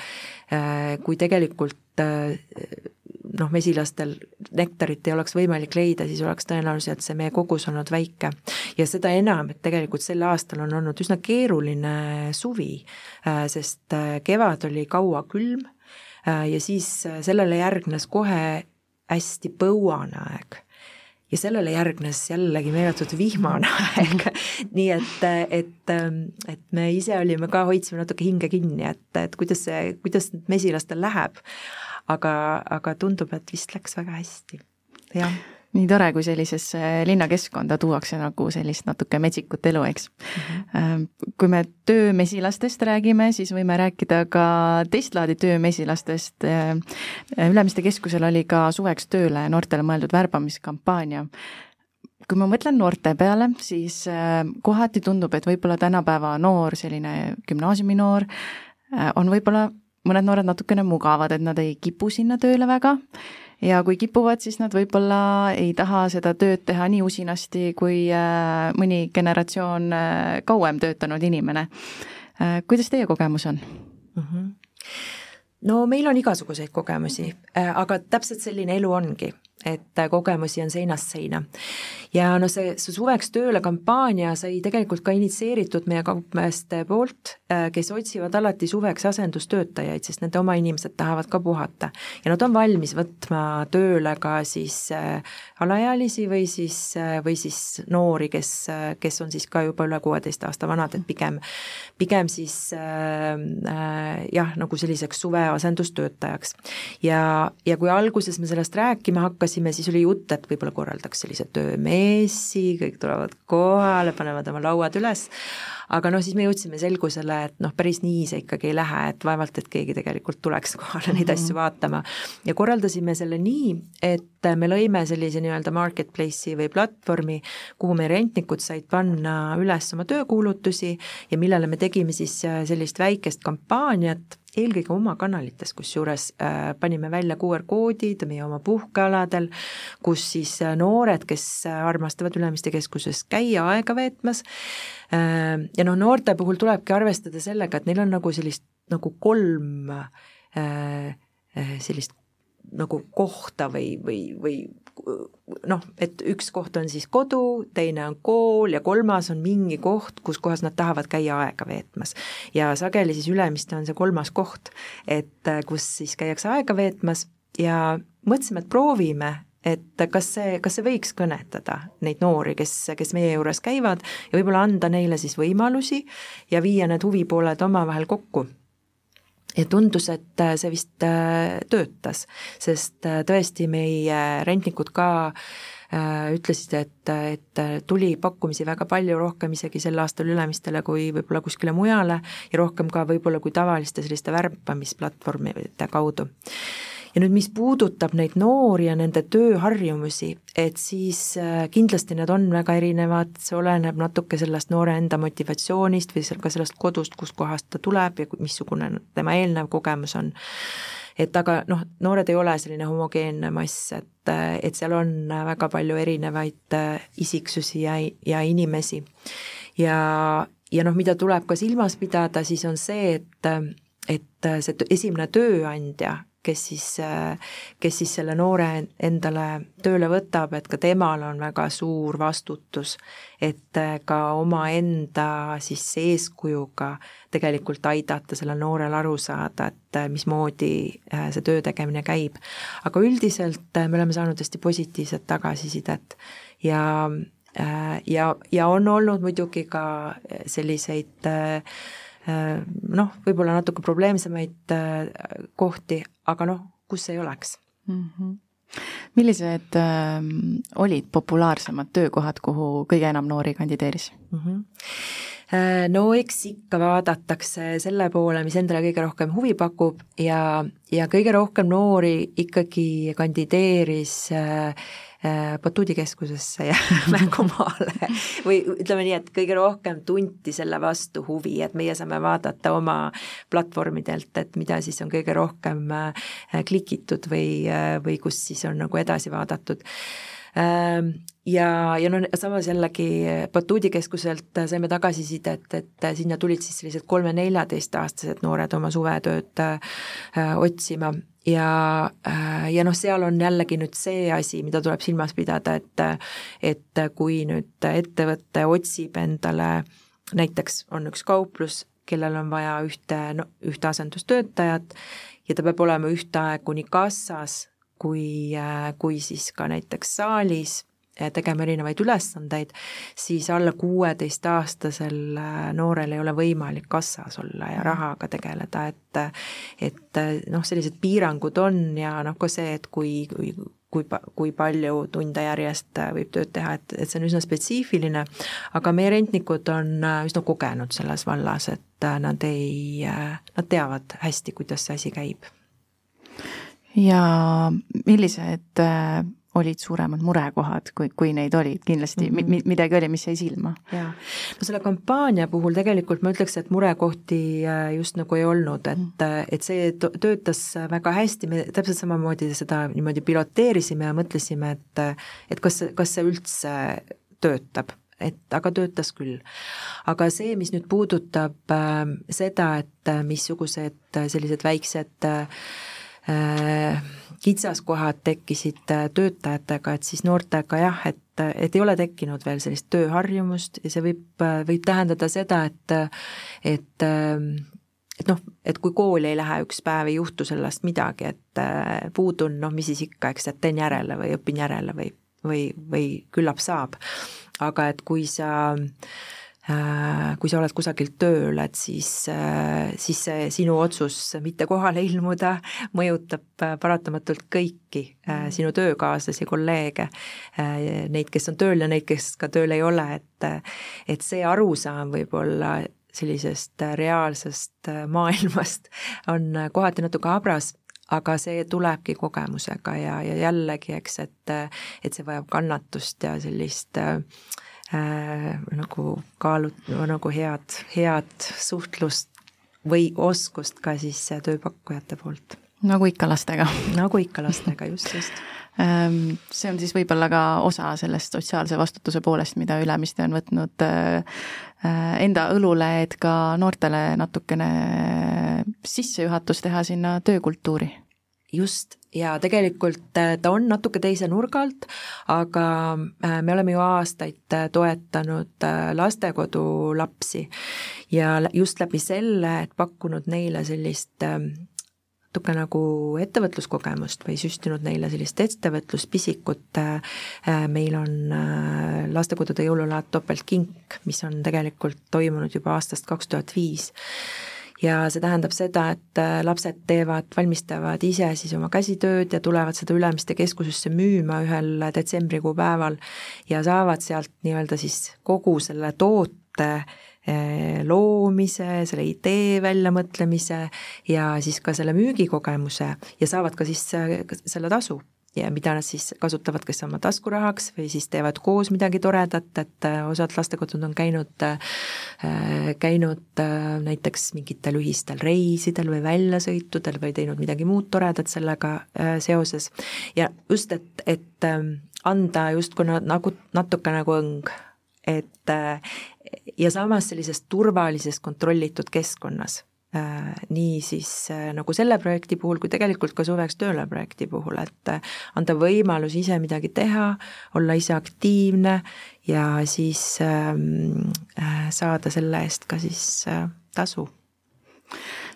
[SPEAKER 4] kui tegelikult noh, mesilastel nektarit ei oleks võimalik leida, siis oleks tõenäoliselt see meie kogus olnud väike. ja seda enam, et tegelikult sel aastal on olnud üsna keeruline suvi, äh, sest äh, kevad oli kaua külm äh, ja siis sellele järgnes kohe hästi põuane aeg. Ja sellele järgnes jällegi meeletult vihmane aeg. Nii et, et, et me ise olime ka, hoidsime natuke hinge kinni, et, et kuidas see, kuidas mesilastel läheb aga, aga tundub, et vist läks väga hästi, jah
[SPEAKER 3] nii tore, kui sellisesse linnakeskkonda tuuakse nagu sellist natuke metsikut elu, eks mm. -hmm. kui me töömesilastest räägime, siis võime rääkida ka teist laadi töömesilastest. Äh, Ülemiste keskusel oli ka suveks tööle noortele mõeldud värbamiskampaania kui ma mõtlen noorte peale, siis äh, kohati tundub, et võib-olla tänapäeva noor, selline gümnaasiuminoor, on võib-olla mõned noored natukene mugavad, et nad ei kipu sinna tööle väga ja kui kipuvad, siis nad võib-olla ei taha seda tööd teha nii usinasti kui äh, mõni generatsioon äh, kauem töötanud inimene. Äh, kuidas teie kogemus on mm? -hmm.
[SPEAKER 4] no meil on igasuguseid kogemusi, aga täpselt selline elu ongi et kogemusi on seinast seina. ja no see, see suveks tööle kampaania sai tegelikult ka initsieeritud meie kaupmeeste poolt, äh, kes otsivad alati suveks asendustöötajaid, sest nende oma inimesed tahavad ka puhata. ja nad on valmis võtma tööle ka siis äh, alaealisi või siis, äh, või siis noori, kes, kes on siis ka juba üle kuueteist aasta vanad, et pigem, pigem siis äh, jah, nagu selliseks suve asendustöötajaks. ja, ja kui alguses me sellest rääkima hakkasime, hakkasime, siis oli jutt, et võib-olla korraldaks sellise töömessi, kõik tulevad kohale, panevad oma lauad üles, aga noh, siis me jõudsime selgusele, et noh, päris nii see ikkagi ei lähe, et vaevalt, et keegi tegelikult tuleks kohale neid mm -hmm. asju vaatama. ja korraldasime selle nii, et me lõime sellise nii-öelda marketplace'i või platvormi, kuhu meie rentnikud said panna üles oma töökuulutusi ja millele me tegime siis sellist väikest kampaaniat eelkõige oma kanalites, kusjuures äh, panime välja QR-koodid meie oma puhkealadel, kus siis äh, noored, kes äh, armastavad Ülemiste keskuses käia aega veetmas äh,, ja noh, noorte puhul tulebki arvestada sellega, et neil on nagu sellist nagu kolm äh, äh sellist nagu kohta või, või, või noh, et üks koht on siis kodu, teine on kool ja kolmas on mingi koht, kus kohas nad tahavad käia aega veetmas. ja sageli siis Ülemiste on see kolmas koht, et äh, kus siis käiakse aega veetmas ja mõtlesime, et proovime, et kas see, kas see võiks kõnetada neid noori, kes, kes meie juures käivad ja võib-olla anda neile siis võimalusi ja viia need huvipooled omavahel kokku ja tundus, et äh, see vist äh, töötas, sest äh, tõesti meie rentnikud ka ütlesid, et, et tuli pakkumisi väga palju, rohkem isegi sel aastal Ülemistele kui võib-olla kuskile mujale ja rohkem ka võib-olla kui tavaliste selliste värbamisplatvormide kaudu ja nüüd, mis puudutab neid noori ja nende tööharjumusi, et siis äh, kindlasti need on väga erinevad, see oleneb natuke sellest noore enda motivatsioonist või ka sellest kodust, kustkohast ta tuleb ja missugune tema eelnev kogemus on et aga noh, noored ei ole selline homogeenne mass, et, et seal on väga palju erinevaid äh, isiksusi ja, ja inimesi. ja, ja noh, mida tuleb ka silmas pidada, siis on see, et et see esimene tööandja, kes siis, kes siis selle noore endale tööle võtab, et ka temal on väga suur vastutus, et ka omaenda siis eeskujuga tegelikult aidata sellel noorel aru saada, et mismoodi äh, see töö tegemine käib. aga üldiselt me oleme saanud hästi positiivset tagasisidet ja ja, ja on olnud muidugi ka selliseid Äh, noh, võib-olla natuke probleemsemaid äh, kohti, aga noh, kus ei oleks mm. -hmm
[SPEAKER 3] millised äh, olid populaarsemad töökohad, kuhu kõige enam noori kandideeris mm? -hmm.
[SPEAKER 4] No eks ikka vaadatakse selle poole, mis endale kõige rohkem huvi pakub ja, ja kõige rohkem noori ikkagi kandideeris äh, Äh, batuudikeskusesse ja mängumaale. Või ütleme nii, et kõige rohkem tunti selle vastu huvi, et meie saame vaadata oma platvormidelt, et mida siis on kõige rohkem äh, klikitud või, äh, või kus siis on nagu edasi vaadatud ja, ja noh, samas jällegi batuudikeskuselt saime tagasisidet, et sinna tulid siis sellised kolme-neljateistaastased noored oma suvetööd otsima. Ja, ja noh, seal on jällegi nüüd see asi, mida tuleb silmas pidada, et et kui nüüd ettevõte otsib endale, näiteks on üks kauplus, kellel on vaja ühte, no ühte asendustöötajat ja ta peab olema ühtaegu nii kassas kui, kui siis ka näiteks saalis tegema erinevaid ülesandeid, siis alla kuueteistaastasel äh, noorel ei ole võimalik kassas olla ja mm. rahaga tegeleda, et et noh, sellised piirangud on ja noh, ka see, et kui, kui kui, kui palju tunde järjest võib tööd teha, et, et see on üsna spetsiifiline, aga meie rentnikud on äh, üsna kogenud selles vallas, et äh, nad ei, nad teavad hästi, kuidas see asi käib.
[SPEAKER 3] ja millised olid suuremad murekohad, kui, kui neid olid, kindlasti mm -hmm. midagi oli, mis jäi silma?
[SPEAKER 4] jaa, no selle kampaania puhul tegelikult ma ütleks, et murekohti äh, just nagu ei olnud, et mm, -hmm. et see töötas väga hästi, me täpselt samamoodi seda niimoodi piloteerisime ja mõtlesime, et et kas, kas see üldse töötab et aga töötas küll. aga see, mis nüüd puudutab äh, seda, et missugused sellised väiksed äh, kitsaskohad tekkisid äh, töötajatega, et siis noortega jah, et, et ei ole tekkinud veel sellist tööharjumust ja see võib, äh, võib tähendada seda, et, et ähm, et noh, et kui kooli ei lähe üks päev, ei juhtu sellest midagi, et äh, puudun, noh, mis siis ikka, eks, et teen järele või õpin järele või, või, või küllap saab. aga et kui sa äh, kui sa oled kusagil tööl, et siis, äh, siis see sinu otsus mitte kohale ilmuda mõjutab äh, paratamatult kõiki mm. sinu töökaaslasi, kolleege, neid, kes on tööl ja neid, kes ka tööl ei ole, et et see arusaam võib-olla sellisest reaalsest maailmast on kohati natuke habras, aga see tulebki kogemusega ja, ja jällegi, eks, et et see vajab kannatust ja sellist äh, äh, nagu kaalut-, nagu head, head suhtlust või oskust ka siis tööpakkujate poolt.
[SPEAKER 3] nagu ikka lastega.
[SPEAKER 4] nagu ikka lastega, just, just
[SPEAKER 3] ähm, see on siis võib-olla ka osa sellest sotsiaalse vastutuse poolest, mida Ülemiste on võtnud äh, äh, enda õlule, et ka noortele natukene sissejuhatus teha sinna töökultuuri
[SPEAKER 4] just, ja tegelikult äh, ta on natuke teise nurga alt, aga äh, me oleme ju aastaid äh, toetanud lastekodu lapsi. Ja just läbi selle, et pakkunud neile sellist natuke nagu ettevõtluskogemust või süstinud neile sellist ettevõtluspisikut, meil on lastekodude jõululaat Topeltkink, mis on tegelikult toimunud juba aastast kaks tuhat viis ja see tähendab seda, et äh, lapsed teevad, valmistavad ise siis oma käsitööd ja tulevad seda Ülemiste keskusesse müüma ühel detsembrikuu päeval ja saavad sealt nii-öelda siis kogu selle toote loomise, selle idee väljamõtlemise ja siis ka selle müügikogemuse ja saavad ka siis selle tasu ja mida nad siis kasutavad kas oma taskurahaks või siis teevad koos midagi toredat, et äh, osad lastekodud on käinud, äh, käinud äh, näiteks mingitel ühistel reisidel või väljasõitudel või teinud midagi muud toredat sellega seoses. ja just, et, et ähm, anda justkui nagu natuke nagu õng, et ja samas sellises turvalises kontrollitud keskkonnas nii siis äh, nagu selle projekti puhul kui tegelikult ka suveks tööle projekti puhul, et äh, anda võimalus ise midagi teha, olla ise aktiivne ja siis ähm, saada selle eest ka siis tasu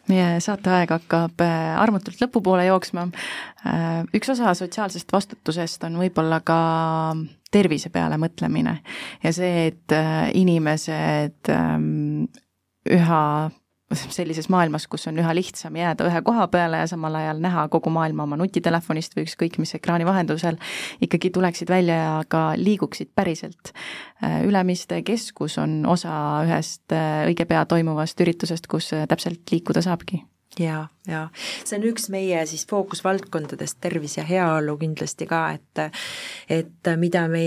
[SPEAKER 3] meie saateaeg hakkab armutult lõpupoole jooksma. üks osa sotsiaalsest vastutusest on võib-olla ka tervise peale mõtlemine ja see, et inimesed ähm, üha sellises maailmas, kus on üha lihtsam jääda ühe koha peale ja samal ajal näha kogu maailma oma nutitelefonist või ükskõik mis ekraani vahendusel, ikkagi tuleksid välja ja ka liiguksid päriselt. Äh, Ülemiste keskus on osa ühest äh, õige pea toimuvast üritusest, kus äh, täpselt liikuda saabki
[SPEAKER 4] ja, ja see on üks meie siis fookusvaldkondadest, tervis ja heaolu kindlasti ka, et et mida me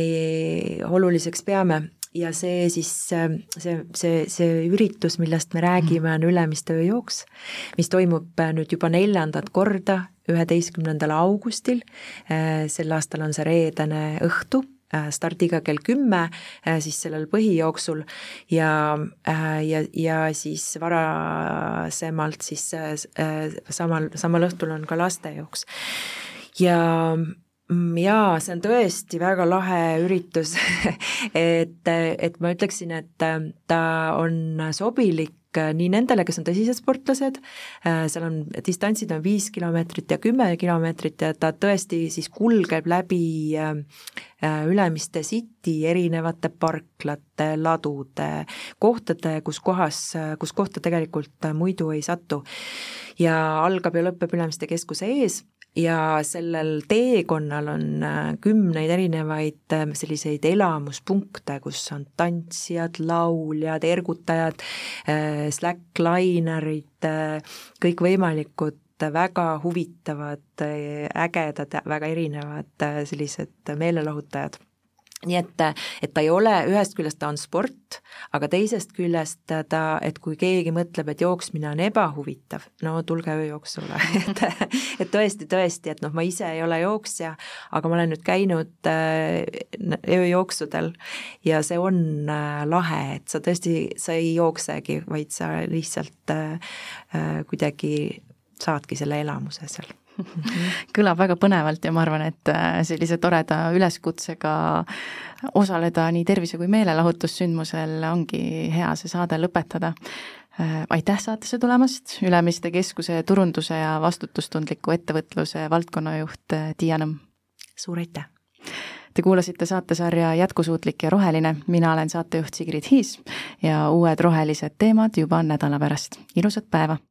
[SPEAKER 4] oluliseks peame ja see siis, see, see, see üritus, millest me räägime, on Ülemiste ööjooks, mis toimub äh, nüüd juba neljandat korda, üheteistkümnendal augustil, äh, sel aastal on see reedene õhtu, äh, stardiga kell kümme siis sellel põhijooksul ja, ja, ja siis varasemalt siis samal, samal õhtul on ka lastejooks. ja jaa, see on tõesti väga lahe üritus et, et ma ütleksin, et äh, ta on sobilik äh, nii nendele, kes on tõsised sportlased, äh, seal on, distantsid on viis kilomeetrit ja kümme kilomeetrit ja ta tõesti siis kulgeb läbi Ülemiste City erinevate parklate, ladude, kohtade, kus kohas, kus kohta tegelikult muidu ei satu. ja algab ja lõpeb Ülemiste keskuse ees ja sellel teekonnal on äh, kümneid erinevaid äh, selliseid elamuspunkte, kus on tantsijad, lauljad, ergutajad, äh, slacklinerid, kõikvõimalikud väga huvitavad, ägedad, väga erinevad sellised meelelahutajad nii et, et ta ei ole, ühest küljest ta on sport, aga teisest küljest ta, et kui keegi mõtleb, et jooksmine on ebahuvitav, no tulge ööjooksule et, et tõesti, tõesti, et noh, ma ise ei ole jooksja, aga ma olen nüüd käinud äh, ööjooksudel ja see on äh, lahe, et sa tõesti, sa ei jooksegi, vaid sa lihtsalt äh, kuidagi saadki selle elamuse seal
[SPEAKER 3] kõlab väga põnevalt ja ma arvan, et äh, sellise toreda üleskutsega osaleda nii tervise- kui meelelahutussündmusel ongi hea see saade lõpetada. Äh, aitäh saatesse tulemast, Ülemiste Keskuse turunduse ja vastutustundliku ettevõtluse valdkonnajuht äh, Tiia Nõmm.
[SPEAKER 4] suur aitäh!
[SPEAKER 3] Te kuulasite saatesarja Jätkusuutlik ja roheline, mina olen saatejuht Sigrid Hiis ja uued rohelised teemad juba nädala pärast, ilusat päeva!